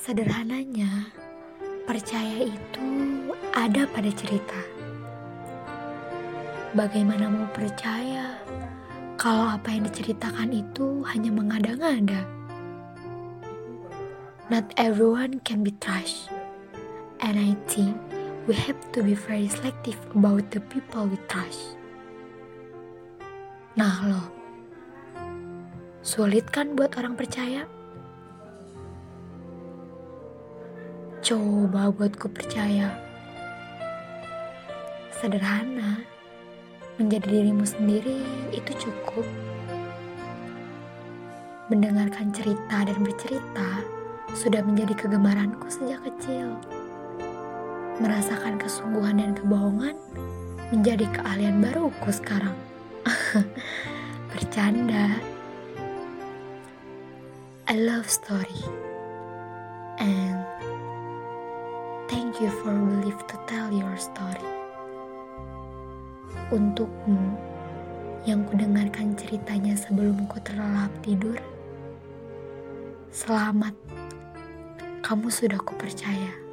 Sederhananya, percaya itu ada pada cerita. Bagaimana mau percaya kalau apa yang diceritakan itu hanya mengada-ngada? Not everyone can be trusted, and I think we have to be very selective about the people we trust. Nah, lo sulit kan buat orang percaya? Coba buatku percaya. Sederhana, menjadi dirimu sendiri itu cukup. Mendengarkan cerita dan bercerita sudah menjadi kegemaranku sejak kecil. Merasakan kesungguhan dan kebohongan menjadi keahlian baruku sekarang. Bercanda. I love story. And Thank you for believe to tell your story. Untukmu yang kudengarkan ceritanya sebelum ku terlelap tidur. Selamat, kamu sudah kupercaya.